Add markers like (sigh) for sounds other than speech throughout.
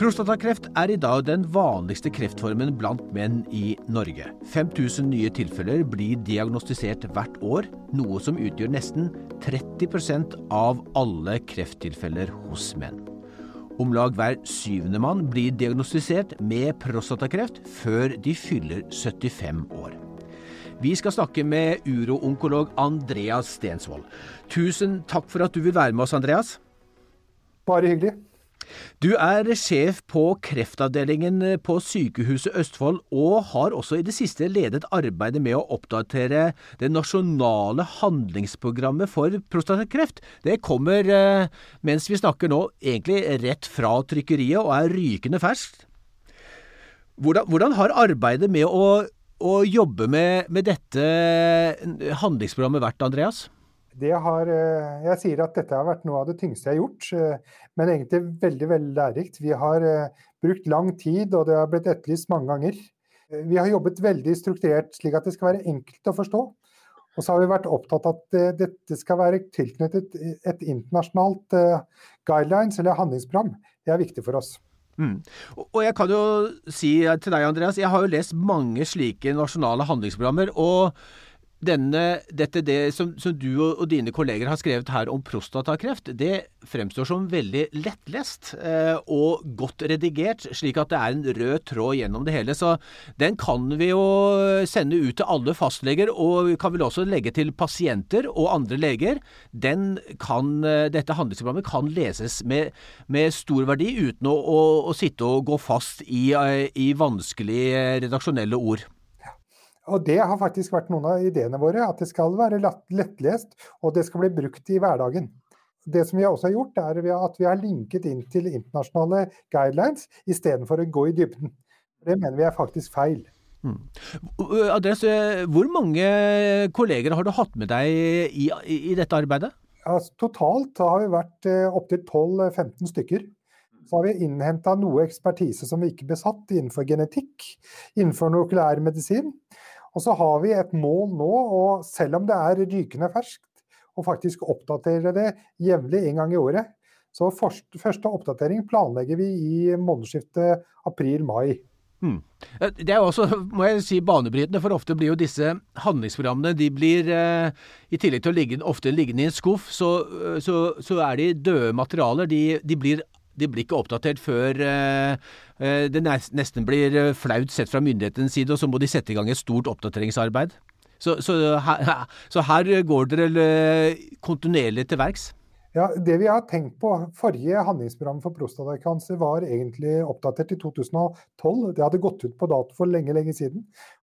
Prostatakreft er i dag den vanligste kreftformen blant menn i Norge. 5000 nye tilfeller blir diagnostisert hvert år, noe som utgjør nesten 30% av alle krefttilfeller hos menn. Om lag hver syvende mann blir diagnostisert med prostatakreft før de fyller 75 år. Vi skal snakke med uroonkolog Andreas Stensvold. Tusen takk for at du vil være med oss, Andreas. Bare hyggelig. Du er sjef på kreftavdelingen på Sykehuset Østfold, og har også i det siste ledet arbeidet med å oppdatere det nasjonale handlingsprogrammet for prostatakreft. Det kommer, eh, mens vi snakker nå, egentlig rett fra trykkeriet og er rykende ferskt. Hvordan, hvordan har arbeidet med å, å jobbe med, med dette handlingsprogrammet vært, Andreas? Har, eh, jeg sier at dette har vært noe av det tyngste jeg har gjort, eh, men egentlig veldig veldig lærerikt. Vi har eh, brukt lang tid, og det har blitt etterlyst mange ganger. Vi har jobbet veldig strukturert, slik at det skal være enkelt å forstå. Og så har vi vært opptatt av at dette skal være tilknyttet et internasjonalt guidelines, eller handlingsprogram. Det er viktig for oss. Mm. Og jeg kan jo si til deg, Andreas, jeg har jo lest mange slike nasjonale handlingsprogrammer. og denne, dette det som, som du og, og, dine kolleger har skrevet her om prostatakreft, det fremstår som veldig lettlest eh, og godt redigert, slik at det er en rød tråd gjennom det hele. Så den kan vi jo sende ut til alle fastleger, og kan vel også legge til pasienter og andre leger. Kan, eh, dette handlingsprogrammet kan leses med, med stor verdi uten å, å, å, sitte og gå fast i, eh, i vanskelige redaksjonelle ord. Og det har faktisk vært noen av ideene våre, at det skal være lettlest, og det skal bli brukt i hverdagen. Det som vi også har gjort, er at vi har linket inn til internasjonale guidelines istedenfor å gå i dybden. Det mener vi er faktisk feil. Mm. Andres, hvor mange kolleger har du hatt med deg i, i, i dette arbeidet? Altså, totalt har vi vært eh, opptil 12-15 stykker. Så har vi innhenta noe ekspertise som vi ikke besatt innenfor genetikk, innenfor nukleær medisin. Og så har vi et mål nå, og selv om det er rykende ferskt, å faktisk oppdatere det jevnlig en gang i året. Så første oppdatering planlegger vi i månedsskiftet april-mai. Hmm. Det er jo også, (laughs) må jeg si, banebrytende, for ofte blir jo disse handlingsprogrammene de blir, eh, I tillegg til å ligge, ofte liggende i en skuff, så, så, så er de døde materialer. De, de blir de blir ikke oppdatert før eh, eh, det nesten blir eh, flaut sett fra myndighetenes side, og så må de sette i gang et stort oppdateringsarbeid. Så, så, her, så her, går dere kontinuerlig til verks? Ja, Det vi har tenkt på, Forrige handlingsprogram for prostatakancer var egentlig oppdatert i 2012. Det hadde gått ut på dato for lenge, lenge siden.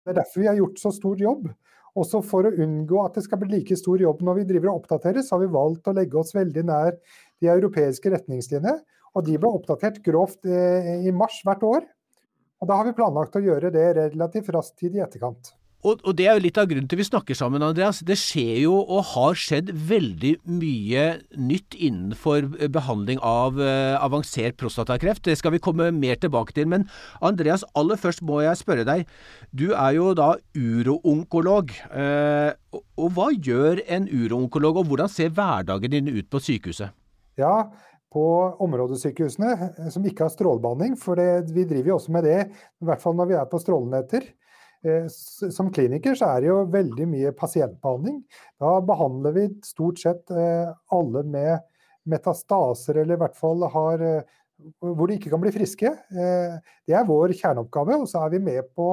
Det er derfor vi har gjort så stor jobb. Også for å unngå at det skal bli like stor jobb når vi driver og oppdaterer, så har vi valgt å legge oss veldig nær de europeiske retningslinjene og de ble oppdatert grovt eh, i mars hvert år. Og da har vi planlagt å gjøre det relativt raskt tid i etterkant. Og, og, det er jo litt av grunnen til vi snakker sammen, Andreas. Det skjer jo, og har skjedd, veldig mye nytt innenfor behandling av uh, avansert prostatakreft. Det skal vi komme mer tilbake til. Men Andreas, aller først må jeg spørre deg. Du er jo da uroonkolog. Uh, og, og hva gjør en uroonkolog, og hvordan ser hverdagen din ut på sykehuset? Ja, på områdesykehusene eh, som ikke har strålebehandling, for det, vi driver jo også med det, i hvert fall når vi er på strålenetter. Eh, som kliniker så er det jo veldig mye pasientbehandling. Da behandler vi stort sett eh, alle med metastaser, eller i hvert fall har hvor de ikke kan bli friske. Det er vår kjerneoppgave. Og så er vi med på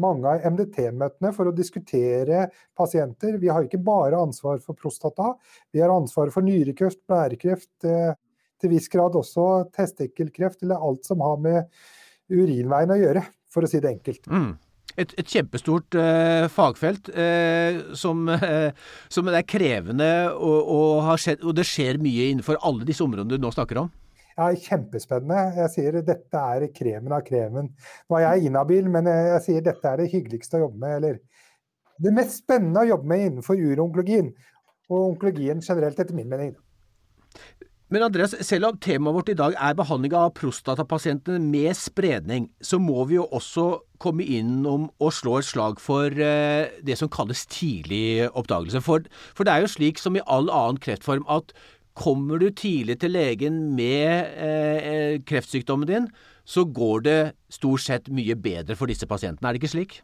mange av MDT-møtene for å diskutere pasienter. Vi har ikke bare ansvar for prostata, vi har ansvar for nyrekreft, blærekreft, til viss grad også testikkelkreft, eller alt som har med urinveien å gjøre, for å si det enkelt. Mm. Et, et, kjempestort eh, fagfelt eh, som, eh, som, er krevende, og, og, skjedd, og, det skjer mye innenfor alle disse områdene du nå snakker om? Ja, Kjempespennende. Jeg sier dette er kremen av kremen. Nå er jeg inhabil, men jeg, sier dette er det hyggeligste å jobbe med. Eller det mest spennende å jobbe med innenfor uronkologien. og onkologien generelt, etter min mening. Men Andreas, selv om temaet vårt i dag er behandling av prostatapasientene med spredning, så må vi jo også komme innom og slå et slag for eh, det som kalles tidlig oppdagelse. For, for, det er jo slik som i all annen kreftform at kommer du tidlig til legen med eh, kreftsykdommen din, så går det stort sett mye bedre for disse pasientene. Er det ikke slik?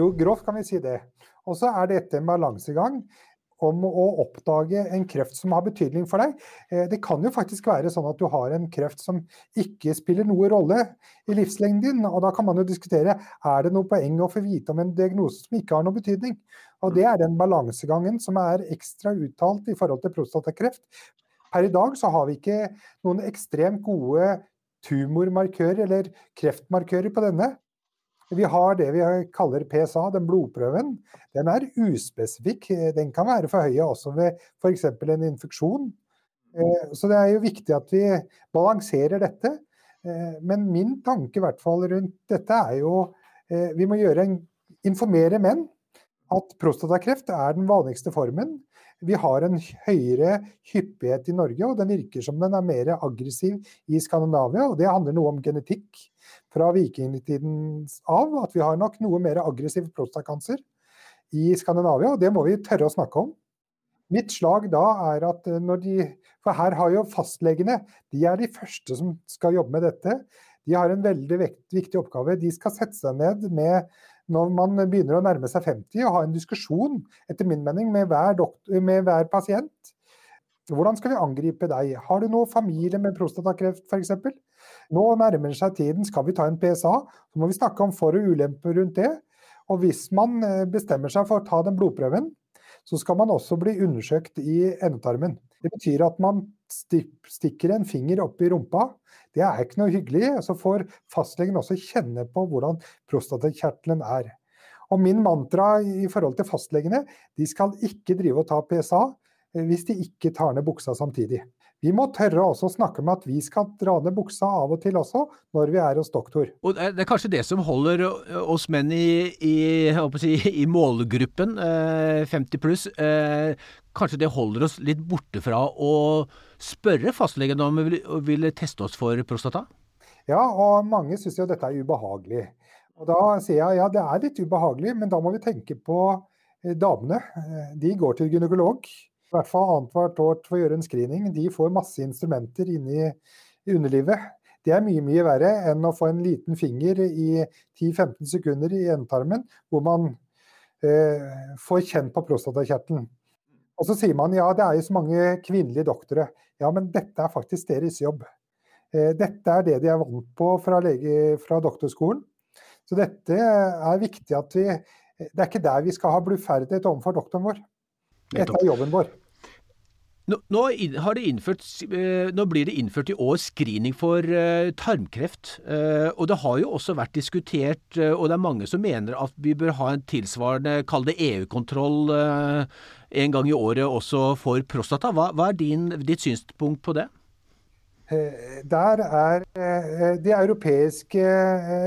Jo, grovt kan vi si det. Og så er dette en balansegang om å oppdage en kreft som har betydning for deg. Eh, det kan jo faktisk være sånn at du har en kreft som ikke spiller noe rolle i livslengden din. og Da kan man jo diskutere er det noe poeng å få vite om en diagnose som ikke har noe betydning. Og Det er den balansegangen som er ekstra uttalt i forhold til prostatakreft. Per i dag så har vi ikke noen ekstremt gode tumormarkører eller kreftmarkører på denne. Vi har det vi kaller PSA, den blodprøven. Den er uspesifikk. Den kan være for høye også ved f.eks. en infeksjon. Eh, så det er jo viktig at vi balanserer dette. Eh, men min tanke i hvert fall rundt dette er jo eh, vi må en, informere menn at prostatakreft er den vanligste formen. Vi har en høyere hyppighet i Norge, og den virker som den er mer aggressiv i Skandinavia. og Det handler noe om genetikk fra vikingtidens av, at vi har nok noe mer aggressiv prostatakancer i Skandinavia. og Det må vi tørre å snakke om. Mitt slag da er at når de For her har jo fastlegene De er de første som skal jobbe med dette. De har en veldig viktig oppgave. De skal sette seg ned med når man begynner å nærme seg 50 og ha en diskusjon, etter min mening, med hver, doktor, med hver pasient. Hvordan skal vi angripe deg? Har du noe familie med prostatakreft f.eks.? Nå nærmer seg tiden, skal vi ta en PSA? Så må vi snakke om for- og ulemper rundt det. Og hvis man eh, bestemmer seg for å ta den blodprøven, så skal man også bli undersøkt i endetarmen. Det betyr at man stikker en finger opp i rumpa. Det er ikke noe hyggelig. Så får fastlegen også kjenne på hvordan prostatakjertelen er. Og min mantra i forhold til fastlegene, de skal ikke drive og ta PSA eh, hvis de ikke tar ned buksa samtidig. Vi må tørre også å snakke om at vi skal dra ned buksa av og til også, når vi er hos doktor. Og Det er kanskje det som holder oss menn i, i, si, i målgruppen, eh, 50 pluss. Eh, kanskje det holder oss litt borte fra å spørre fastlegen om vi vil, teste oss for prostata? Ja, og mange syns jo dette er ubehagelig. Og da sier jeg ja, det er litt ubehagelig, men da må vi tenke på eh, damene. Eh, de går til gynekolog i hvert fall annethvert år for å gjøre en screening. De får masse instrumenter inni i underlivet. Det er mye mye verre enn å få en liten finger i 10-15 sekunder i endetarmen, hvor man eh, får kjent på prostatakjertelen. Og så sier man ja, det er jo så mange kvinnelige doktorer. Ja, men dette er faktisk deres jobb. Eh, dette er det de er vant på fra, lege, fra doktorskolen. Så dette er viktig at vi Det er ikke der vi skal ha bluferdighet overfor doktoren vår. Dette er jobben vår. Nå, nå, innført, eh, nå, blir det innført i år screening for uh, tarmkreft. Uh, og det har jo også vært diskutert, uh, og det er mange som mener at vi bør ha en tilsvarende, kall det EU-kontroll, en gang i året også for prostata. Hva, hva er din, ditt synspunkt på det? Der er De europeiske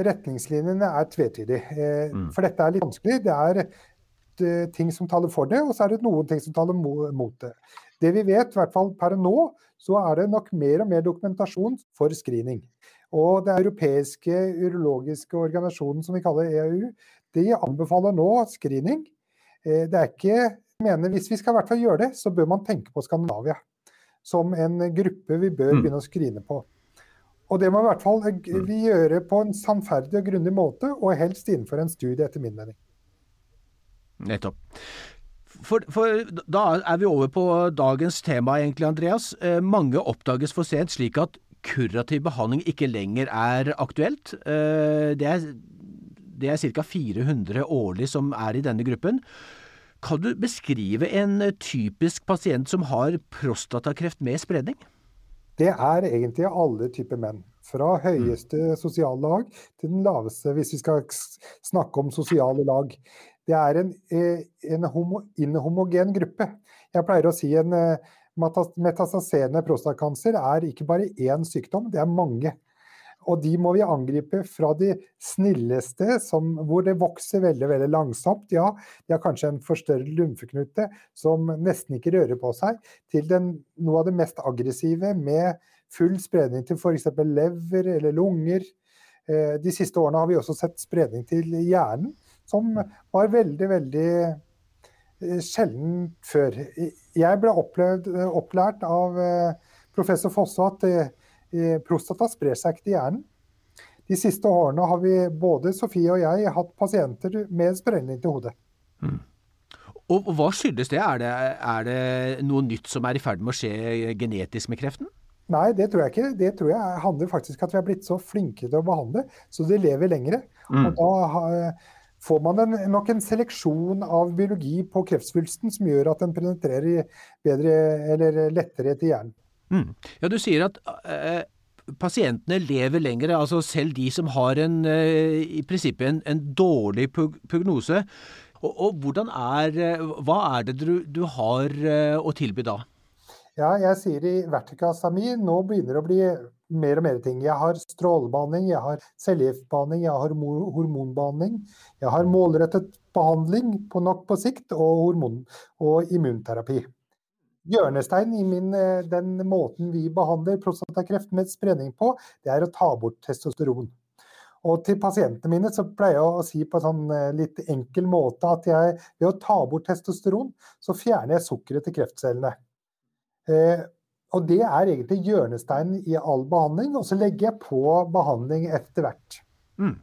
retningslinjene er tvetydige. Mm. For dette er litt vanskelig. Det er ting som taler for det, og så er det noen ting som taler mot det. Det vi vet, i hvert fall per nå, så er det nok mer og mer dokumentasjon for screening. Og det europeiske urologiske organisasjonen som vi kaller EAU, de anbefaler nå screening. Eh, det er ikke mener Hvis vi skal i hvert fall gjøre det, så bør man tenke på Skandinavia som en gruppe vi bør mm. begynne å screene på. Og det må i hvert fall mm. vi gjøre på en sannferdig og grundig måte, og helst innenfor en studie, etter min mening. Nettopp. For, for, da er vi over på dagens tema, egentlig, Andreas. Eh, mange oppdages for sent, slik at kurativ behandling ikke lenger er aktuelt. Eh, det er, det er ca. 400 årlig som er i denne gruppen. Kan du beskrive en typisk pasient som har prostatakreft med spredning? Det er egentlig alle typer menn. Fra høyeste sosiale lag til den laveste, hvis vi skal snakke om sosiale lag. Det er en, eh, en homo, inhomogen gruppe. Jeg pleier å si en eh, metastaserende prostatakancer er ikke bare én sykdom, det er mange. Og de må vi angripe fra de snilleste, som, hvor det vokser veldig veldig langsomt. Ja, de har kanskje en forstørret lymfeknute som nesten ikke rører på seg, til den, noe av det mest aggressive med full spredning til f.eks. lever eller lunger. Eh, de siste årene har vi også sett spredning til hjernen som var veldig, veldig sjelden før. Jeg ble opplevd, opplært av professor Fosse at prostata sprer seg ikke til hjernen. De siste årene har vi, både Sofie og jeg, hatt pasienter med spredning til hodet. Mm. Og Hva skyldes det? Er, det? er, det? noe nytt som er i ferd med å skje genetisk med kreften? Nei, det tror jeg ikke. Det tror jeg handler faktisk om at vi er blitt så flinke til å behandle, så de lever lengre. Mm. Og da får man en, nok en seleksjon av biologi på kreftsvulsten som gjør at den penetrerer bedre eller lettere til hjernen. Mm. Ja, Du sier at eh, pasientene lever lenger, altså selv de som har en, eh, i prinsippet en, en dårlig prognose. Og, og, hvordan er, eh, hva er det du, du har eh, å tilby da? Ja, jeg sier i vertikasami, mi nå begynner det å bli mer og mer ting. Jeg har strålebehandling, jeg har cellegiftbehandling, jeg har hormonbehandling. Jeg har målrettet behandling på nok på sikt og hormon- og immunterapi hjørnestein i min, eh, den måten vi behandler prostatakreft med spredning på, det er å ta bort testosteron. Og til pasientene mine så pleier jeg å si på en sånn eh, litt enkel måte at jeg, ved å ta bort testosteron, så fjerner jeg sukkeret til kreftcellene. Eh, og det er egentlig hjørnesteinen i all behandling. Og så legger jeg på behandling etter hvert. Mm.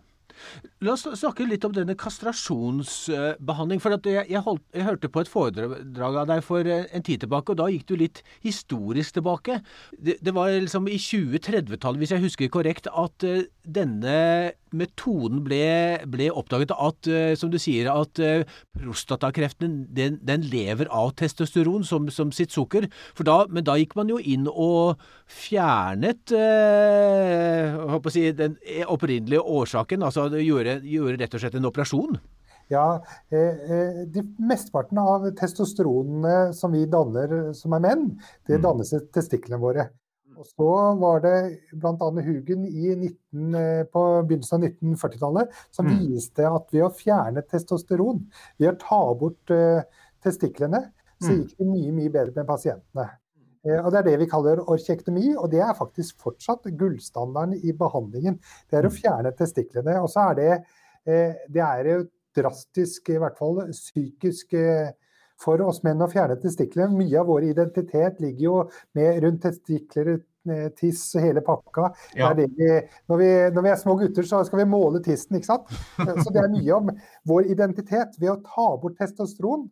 La oss snakke litt om denne kastrasjonsbehandling. for jeg, jeg, holdt, jeg, hørte på et foredrag av deg for eh, en tid tilbake, og da gikk du litt historisk tilbake. Det, det var liksom i 2030-tallet, hvis jeg husker korrekt, at uh, denne metoden ble, ble, oppdaget. At, uh, som du sier, at prostatakreften den, den, lever av testosteron som, som sitt sukker. Da, men da gikk man jo inn og fjernet uh, si, den opprinnelige årsaken. altså gjøre, gjøre rett og slett en operasjon? Ja, eh, eh, de Mesteparten av testosteronene som vi danner som er menn, det mm. dannes i testiklene våre. Og så var det bl.a. Hugen i 19, eh, på begynnelsen av 1940-tallet som mm. viste at ved å fjerne testosteron, ved å ta bort testiklene, så mm. gikk det mye mye bedre med pasientene. Eh, og Det er det vi kaller orkjektomi, og det er faktisk fortsatt gullstandarden i behandlingen. Det er å mm. fjerne testiklene. Og så er det, eh, det er jo drastisk, i hvert fall psykisk eh, for oss menn å fjerne testiklene. Mye av vår identitet ligger jo med rundt testikler, tiss, hele pakka. Ja. Vi, når, vi, når, vi, er små gutter, så skal vi måle tissen, ikke sant. (laughs) Så det er mye om vår identitet. Ved å ta bort testosteron,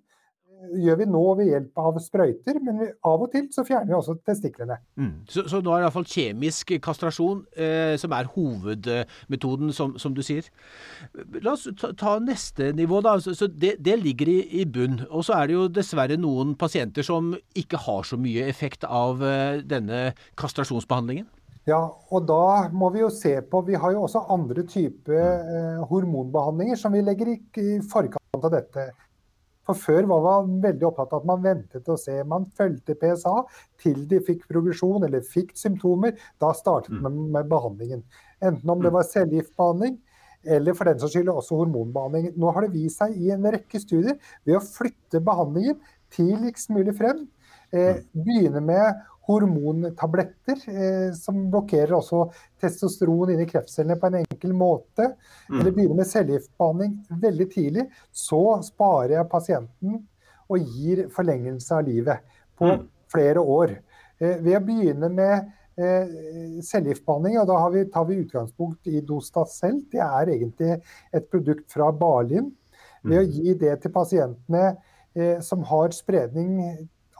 gjør vi nå ved hjelp av sprøyter, men av og til så fjerner vi også testiklene. Mm. Så, så, nå er det iallfall kjemisk kastrasjon eh, som er hovedmetoden, som, som, du sier. La oss ta, ta neste nivå, da. Så, så det, det, ligger i, i bunn. Og så er det jo dessverre noen pasienter som ikke har så mye effekt av eh, denne kastrasjonsbehandlingen. Ja, og da må vi jo se på Vi har jo også andre typer eh, hormonbehandlinger som vi legger i, i forkant av dette. For før var man veldig opptatt av at man ventet og se. Man fulgte PSA til de fikk progresjon eller fikk symptomer. Da startet mm. man med behandlingen. Enten om det mm. var cellegiftbehandling eller for den saks skyld også hormonbehandling. Nå har det vist seg i en rekke studier ved å flytte behandlingen tidligst mulig frem. Eh, mm. begynne med hormontabletter eh, som blokkerer også testosteron inni kreftcellene på en enkel måte. Mm. Eller begynner med cellegiftbehandling veldig tidlig. Så sparer jeg pasienten og gir forlengelse av livet på mm. flere år. Eh, ved å begynne med eh, cellegiftbehandling, og da vi, tar vi utgangspunkt i Dostat selv. Det er egentlig et produkt fra Balin. Ved å mm. gi det til pasientene eh, som har spredning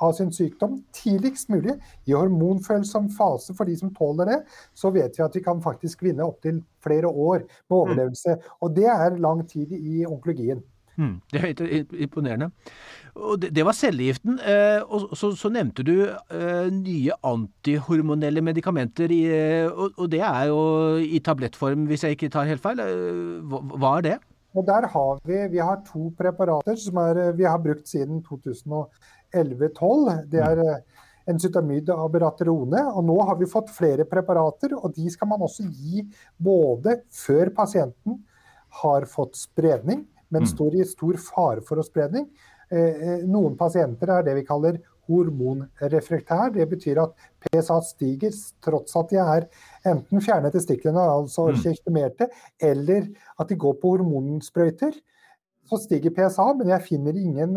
av sin sykdom tidligst mulig i hormonfølsom fase for de som tåler det, så vet vi at vi kan faktisk vinne opptil flere år med overlevelse. Og det er lang tid i onkologien. Mm, det er imponerende. Og det, det var cellegiften. Eh, og så, så, nevnte du eh, nye antihormonelle medikamenter, i, eh, og, og, det er jo i tablettform, hvis jeg ikke tar helt feil. Eh, hva, hva er det? Og der har vi, vi har to preparater som er, vi har brukt siden 2011-2012. Det er enzytamid og cytamid. Og nå har vi fått flere preparater, og de skal man også gi både før pasienten har fått spredning, men mm. står i stor fare for å spredning. Eh, eh, noen pasienter er det vi kaller hormonrefrektær. Det betyr at PSA stiger tross at de er enten fjerne testiklene, altså orkestimerte, mm. eller at de går på hormonsprøyter. så stiger PSA, men jeg finner ingen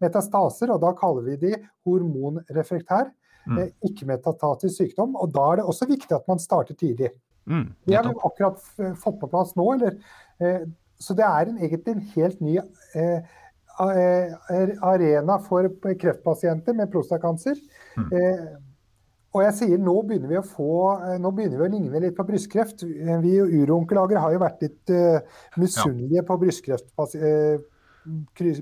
metastaser, og da kaller vi de hormonrefrektær. Mm. Ikke metastatisk sykdom. Og da er det også viktig at man starter tidlig. Mm, det har vi akkurat fått på plass nå. Eller, eh, så det er en, egentlig en helt ny eh, arena for kreftpasienter med prostakanser. Mm. Eh, og jeg sier nå begynner vi å få, nå begynner vi å ligne litt på brystkreft. Vi uroonkelager har jo vært litt uh, misunnelige ja. på brystkreft, uh,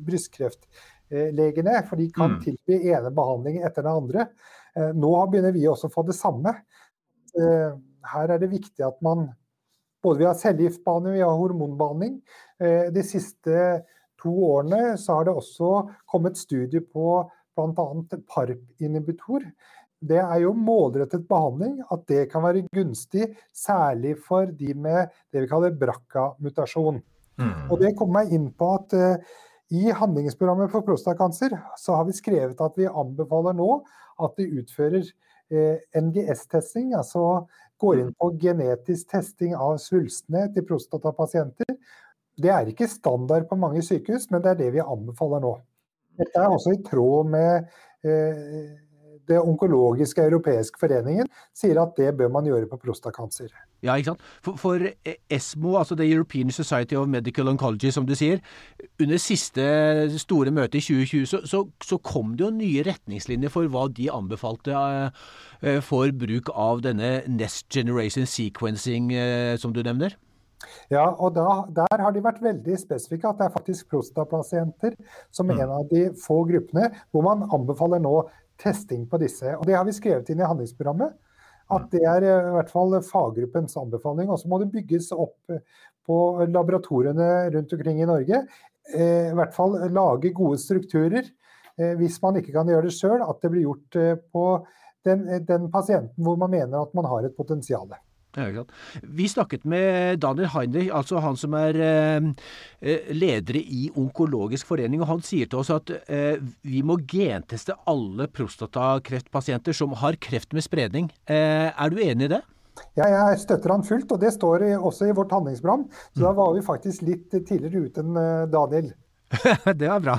brystkreftlegene. For de kan mm. tilby ene behandling etter den andre. Uh, nå begynner vi også å få det samme. Her er det viktig at man både vi har cellegiftbehandling, vi har hormonbehandling. Eh, de siste to årene så har det også kommet studier på bl.a. PARP-inhibitor. Det er jo målrettet behandling, at det kan være gunstig, særlig for de med det vi kaller BRCA-mutasjon. Mm. Og Det kommer meg inn på at uh, i handlingsprogrammet for prostatakancer så har vi skrevet at vi anbefaler nå at de utfører uh, NGS-testing, altså går inn på genetisk testing av svulstene til prostatapasienter. Det er ikke standard på mange sykehus, men det er det vi anbefaler nå. Dette er også i tråd med eh, det onkologiske europeiske foreningen sier at det bør man gjøre på prostakancer. Ja, ikke sant. For, for, ESMO, altså The European Society of Medical Oncology, som du sier, under siste store møte i 2020 så, så, så kom det jo nye retningslinjer for hva de anbefalte uh, for bruk av denne Next Generation Sequencing, uh, som du nevner? Ja, og da, der har de vært veldig spesifikke. At det er faktisk prostapasienter som mm. en av de få gruppene hvor man anbefaler nå testing på disse. Og Det har vi skrevet inn i handlingsprogrammet. At det er eh, i hvert fall faggruppens anbefaling. Og så må det bygges opp eh, på laboratoriene rundt omkring i Norge. Eh, I hvert fall lage gode strukturer. Hvis man ikke kan gjøre det sjøl, at det blir gjort på den, den pasienten hvor man mener at man har et potensial. Vi snakket med Daniel Heinrich, altså han som er eh, eh, leder i Onkologisk forening. og Han sier til oss at eh, vi må genteste alle prostatakreftpasienter som har kreft med spredning. Eh, er du enig i det? Ja, jeg støtter han fullt, og det står også i vårt handlingsprogram. Så da var vi faktisk litt tidligere ute enn eh, Daniel. (laughs) det var bra.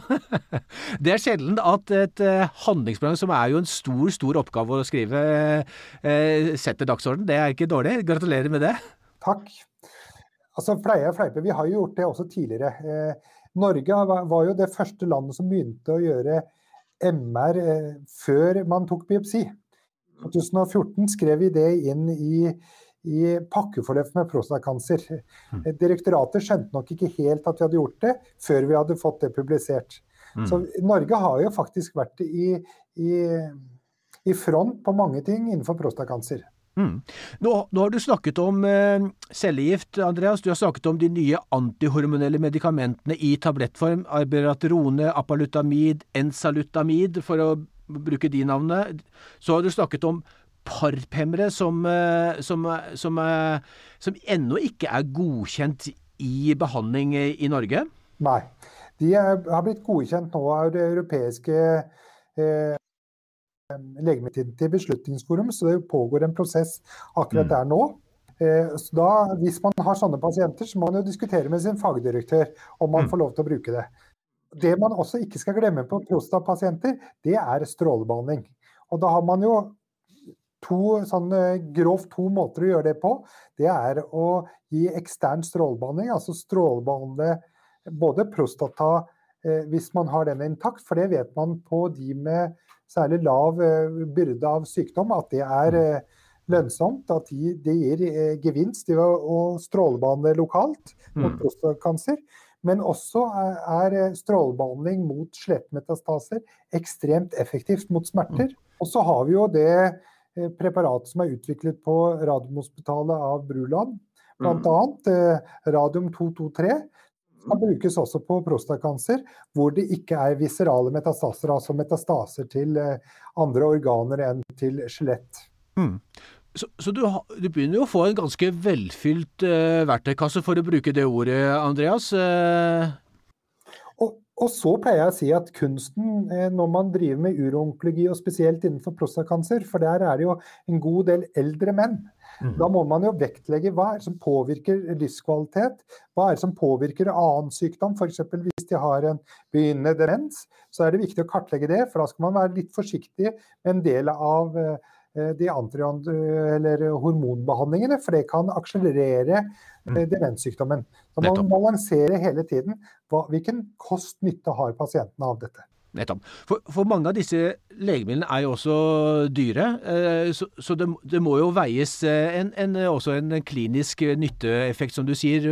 (laughs) Det er sjelden at et eh, handlingsprogram, som er jo en stor, stor oppgave å skrive, eh, setter dagsorden. Det er ikke dårlig. Gratulerer med det. Takk. Altså, Fleie og fleipe, vi har jo gjort det også tidligere. Eh, Norge var jo det første landet som begynte å gjøre MR før man tok biopsi. I 2014 skrev vi det inn i i pakkeforløp med prostatakancer. Mm. Direktoratet skjønte nok ikke helt at vi hadde gjort det, før vi hadde fått det publisert. Mm. Så Norge har jo faktisk vært i, i, i front på mange ting innenfor prostakanser. Mm. Nå, nå, har du snakket om eh, cellegift, Andreas. Du har snakket om de nye antihormonelle medikamentene i tablettform. Arberaterone, apalutamid, ensalutamid, for å bruke de navnene. Så har du snakket om parphemmere som, eh, som, som, eh, som ennå ikke er godkjent i behandling i Norge? Nei. De er, har blitt godkjent nå av det europeiske eh, til Beslutningsforum, så det pågår en prosess akkurat mm. der nå. Eh, så da, hvis man har sånne pasienter, så må man jo diskutere med sin fagdirektør om man mm. får lov til å bruke det. Det man også ikke skal glemme på prostapasienter, det er strålebehandling. Og da har man jo to, sånn, grovt to måter å gjøre det på. Det er å gi ekstern strålebehandling, altså strålebehandle både prostata eh, hvis man har den intakt, for det vet man på de med særlig lav eh, byrde av sykdom, at det er mm. eh, lønnsomt. At det de gir eh, gevinst i å, å strålebehandle lokalt mot mm. prostatakancer. Men også er, er strålebehandling mot skjelettmetastaser ekstremt effektivt mot smerter. Mm. Og så har vi jo det Eh, preparat som er utviklet på Radiumhospitalet av Bruland. Bl.a. Mm. Eh, radium 223 kan brukes også på prostakancer hvor det ikke er viserale metastaser, altså metastaser til eh, andre organer enn til skjelett. Mm. Så, så du, du, begynner jo å få en ganske velfylt uh, verktøykasse, for å bruke det ordet, Andreas. Uh... Og, så pleier jeg å si at kunsten, når man driver med uroonkologi, og spesielt innenfor prostatakancer, for der er det jo en god del eldre menn, mm. da må man jo vektlegge hva er det som påvirker livskvalitet, hva er det som påvirker annen sykdom, f.eks. hvis de har en begynnende demens, så er det viktig å kartlegge det, for da skal man være litt forsiktig med en del av de eller hormonbehandlingene, for det kan akselerere mm. demenssykdommen. Så man balanserer hele tiden hva, hvilken kost-nytte har pasientene av dette. Nettopp. For, for, mange av disse legemidlene er jo også dyre, så, så det, det, må jo veies en, en, også en klinisk nytteeffekt, som du sier,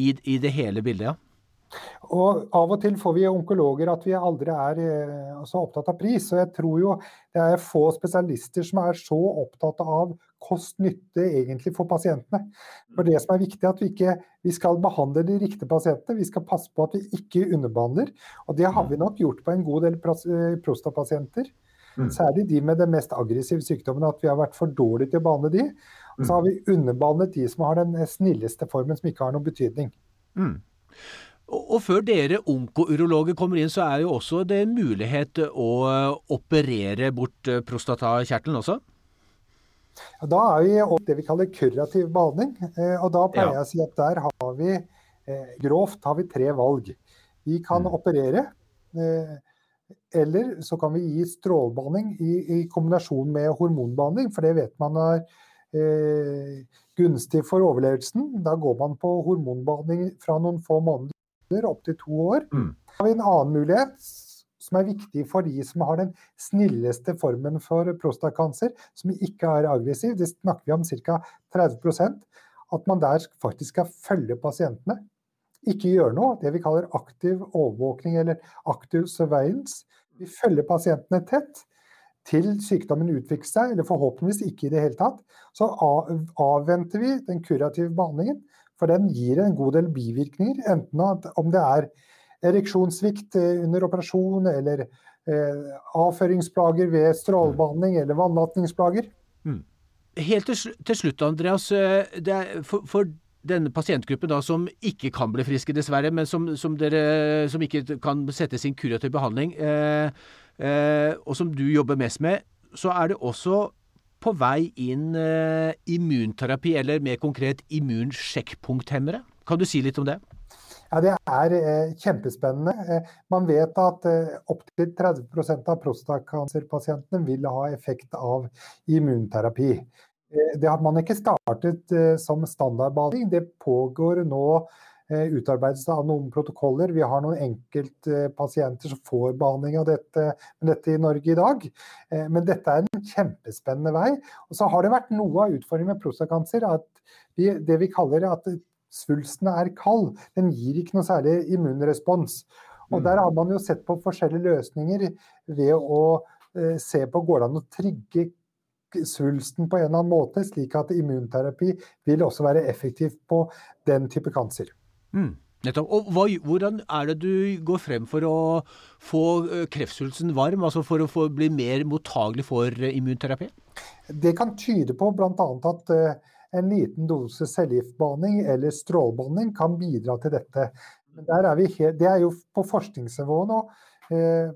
i, i det hele bildet? ja? Og Av og til får vi onkologer at vi aldri er eh, så opptatt av pris. Og jeg tror jo det er få spesialister som er så opptatt av kost-nytte egentlig for pasientene. For det som er viktig, er at vi ikke vi skal behandle de riktige pasientene. Vi skal passe på at vi ikke underbehandler. Og det har vi nok gjort på en god del eh, prostapasienter. Mm. Særlig de med den mest aggressive sykdommen, at vi har vært for dårlige til å behandle de. Og så har vi underbehandlet de som har den snilleste formen, som ikke har noen betydning. Mm. Og før dere onkourologer kommer inn, så er jo også det mulighet å eh, operere bort eh, prostatakjertelen også? Ja, da er vi opp det vi kaller kurativ behandling. Eh, og da pleier jeg å si at der har vi grovt har vi tre valg. Vi kan mm. operere, eller så kan vi gi strålebehandling i, i, kombinasjon med hormonbehandling, for det vet man er eh, gunstig for overlevelsen. Da går man på hormonbehandling fra noen få måneder måneder, opptil to år. Mm. har vi en annen mulighet som er viktig for de som har den snilleste formen for prostakanser, som ikke er aggressiv. Det snakker vi om ca. 30% At man der faktisk skal følge pasientene. Ikke gjøre noe. Det vi kaller aktiv overvåkning eller aktiv surveillance. Vi følger pasientene tett til sykdommen utvikler seg, eller forhåpentligvis ikke i det hele tatt. Så avventer vi den kurative behandlingen. For den gir en god del bivirkninger, enten om det er ereksjonssvikt eh, under operasjon, eller eh, avføringsplager ved strålebehandling, eller vannlatningsplager. Mm. Helt til, til, slutt, Andreas. Eh, for, for, denne pasientgruppen da, som ikke kan bli friske, dessverre, men som, som, dere, som ikke kan sette sin kurativ behandling, eh, eh, og som du jobber mest med, så er det også på vei inn eh, immunterapi, eller mer konkret immunsjekkpunkthemmere. Kan du si litt om det? Ja, Det er eh, kjempespennende. Eh, man vet at eh, opptil 30% av prostatakancerpasientene vil ha effekt av immunterapi. Eh, det har man ikke startet eh, som standardbehandling. Det pågår nå Eh, utarbeidelse av noen protokoller. Vi har noen enkeltpasienter som får behandling av dette, dette, i Norge i dag. Eh, men dette er en kjempespennende vei. Og så har det vært noe av utfordringen med prostakancer at det vi kaller at svulsten er kald. Den gir ikke noe særlig immunrespons. Og der har man jo sett på forskjellige løsninger ved å eh, se på går det an å trigge svulsten på en eller annen måte, slik at immunterapi vil også være effektivt på den type kancer. Mm. Nettopp. Og hva, Hvordan er det du går frem for å få eh, kreftsvulsten varm, altså for å få, bli mer mottagelig for eh, immunterapi? Det kan tyde på bl.a. at en liten dose cellegiftbehandling eller strålebehandling kan bidra til dette. Er helt, det er jo på forskningsnivå nå, uh,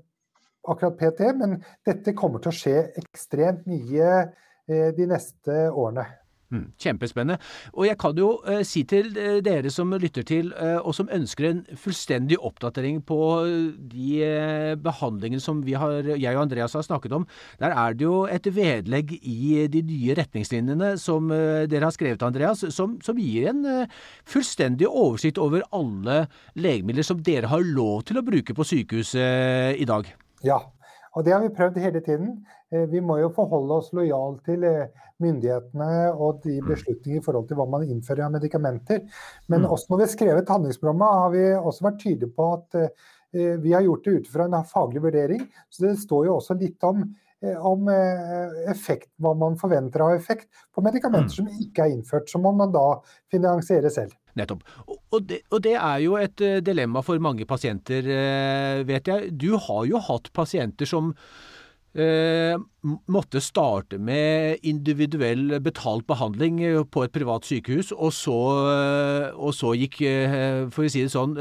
akkurat PT, men dette kommer til å skje ekstremt mye uh, de neste årene. Mm, kjempespennende. Og jeg kan jo eh, si til eh, dere som lytter til, eh, og som ønsker en fullstendig oppdatering på eh, de eh, behandlingene som vi har, jeg og Andreas har snakket om, der er det jo et vedlegg i de nye retningslinjene som eh, dere har skrevet, Andreas, som, som gir en fullstendig oversikt over alle legemidler som dere har lov til å bruke på sykehuset i dag. Ja, og det har vi prøvd hele tiden. Vi må jo forholde oss lojal til myndighetene og de mm. beslutninger i forhold til hva man innfører av medikamenter. Men mm. også når vi har skrevet handlingsprogrammet, har vi også vært tydelige på at eh, vi har gjort det ut fra en faglig vurdering. Så det står jo også litt om, om effekt, hva man forventer av effekt på medikamenter mm. som ikke er innført. Så må man da finansiere selv. Nettopp. Og det, og det, er jo et dilemma for mange pasienter, vet jeg. Du har jo hatt pasienter som Eh, måtte starte med individuell betalt behandling på et privat sykehus, og så, eh, og så gikk, eh, for å si det sånn,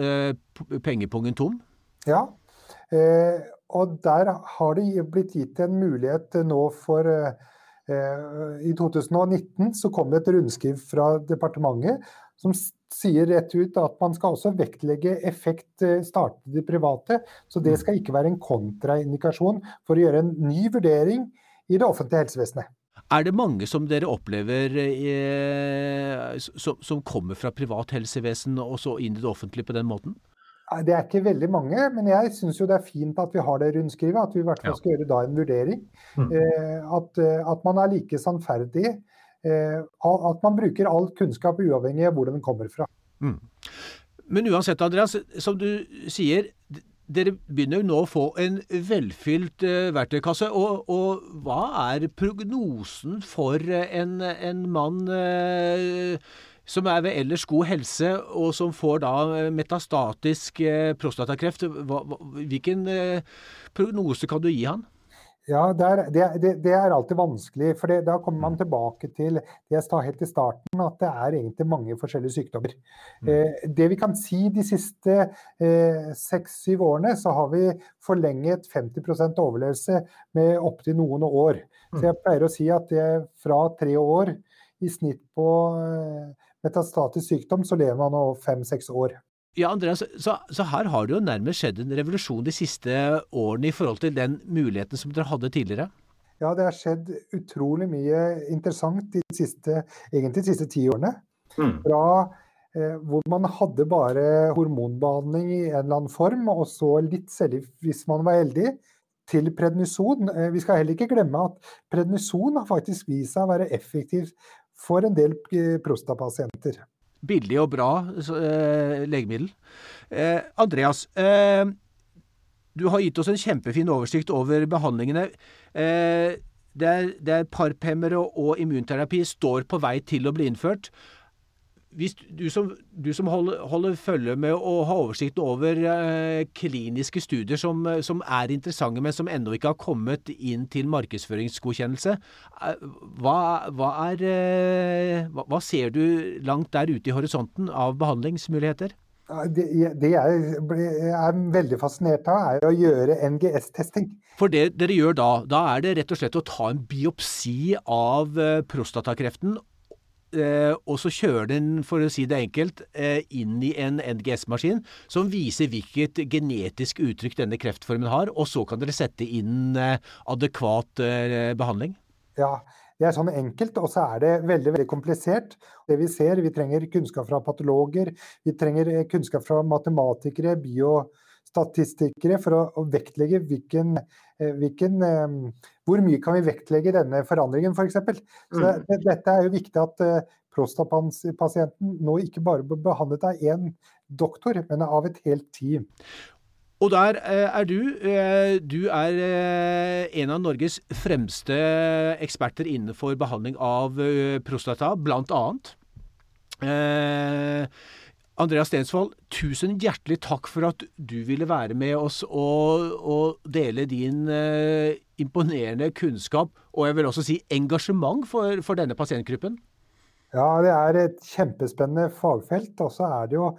pengepungen tom? Ja, eh, og der har det blitt gitt en mulighet nå for eh, I 2019 så kom det et rundskriv fra departementet som sier rett ut at man skal også vektlegge effekt startet i det private. Så det mm. skal ikke være en kontraindikasjon for å gjøre en ny vurdering i det offentlige helsevesenet. Er det mange som dere opplever eh, som, som, kommer fra privat helsevesen og så inn i det offentlige på den måten? Det er ikke veldig mange, men jeg syns det er fint at vi har det rundskrivet. At vi i hvert fall skal gjøre da en vurdering. Mm. Eh, at, eh, at, man er like sannferdig. Eh, at man bruker all kunnskap uavhengig av hvor den kommer fra. Mm. Men uansett, Andreas, som du sier, dere begynner jo nå å få en velfylt uh, verktøykasse. Og, og, hva er prognosen for en, en mann som er ved ellers god helse, og som får da metastatisk prostatakreft? Hva, hvilken prognose kan du gi han? Ja, det er, det, det er, alltid vanskelig. For det, da kommer man mm. tilbake til det jeg sa helt i starten, at det er egentlig mange forskjellige sykdommer. Mm. Eh, det vi kan si de siste seks-syv eh, årene, så har vi forlenget 50% overlevelse med opptil noen år. Så jeg mm. pleier å si at det fra tre år i snitt på eh, metastatisk sykdom, så lever man nå fem-seks år. Ja, Andreas, så, så, her har det jo nærmest skjedd en revolusjon de siste årene i forhold til den muligheten som dere hadde tidligere? Ja, det har skjedd utrolig mye interessant de siste, egentlig de siste ti årene. Mm. Fra eh, hvor man hadde bare hormonbehandling i en eller annen form, og så litt cellegift hvis man var heldig, til prednison. Eh, vi skal heller ikke glemme at prednison har faktisk vist seg å være effektiv for en del eh, prostatapasienter billig og bra eh, legemiddel. Eh, Andreas, eh, du har gitt oss en kjempefin oversikt over behandlingene. Eh, det er, parpemmer er parphemmere og immunterapi står på vei til å bli innført hvis du som, du som holder, holder, følge med og har oversikt over eh, kliniske studier som, som, er interessante, men som ennå ikke har kommet inn til markedsføringsgodkjennelse, eh, hva, hva, er, eh, hva, hva, ser du langt der ute i horisonten av behandlingsmuligheter? Det, det jeg er veldig fascinert av, er å gjøre NGS-testing. For det dere gjør da, da er det rett og slett å ta en biopsi av eh, prostatakreften Eh, og så kjører den, for å si det enkelt, eh, inn i en NGS-maskin som viser hvilket genetisk uttrykk denne kreftformen har, og så kan dere sette inn eh, adekvat behandling? Ja, det er sånn enkelt, og så er det veldig veldig komplisert. Det Vi ser, vi trenger kunnskap fra patologer, vi trenger kunnskap fra matematikere, biostatistikere, for å, å vektlegge hvilken, hvilken hvor mye kan vi vektlegge denne forandringen, f.eks. For så mm. det, dette er jo viktig at prostapasienten prostatapasienten nå ikke bare blir behandlet av én doktor, men av et helt team. Og der eh, er du. Eh, du er en av Norges fremste eksperter innenfor behandling av prostata, blant annet. Andreas Stensvold, tusen hjertelig takk for at du ville være med oss og, og dele din eh, imponerende kunnskap, og jeg vil også si engasjement for, for denne pasientgruppen. Ja, det er et kjempespennende fagfelt. Og så er det jo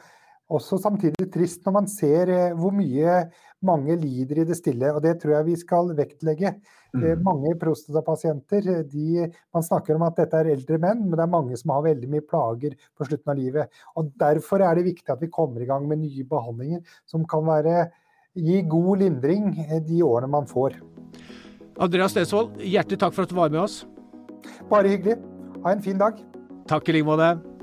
også samtidig trist når man ser eh, hvor mye mange lider i det stille. og Det tror jeg vi skal vektlegge. Eh, mm. Mange prostatapasienter de, Man snakker om at dette er eldre menn, men det er mange som har veldig mye plager på slutten av livet. og Derfor er det viktig at vi kommer i gang med nye behandlinger som kan være, gi god lindring eh, de årene man får. Andreas Stensvold, hjertelig takk for at du var med oss. Bare hyggelig. Ha en fin dag. Takk i like måte.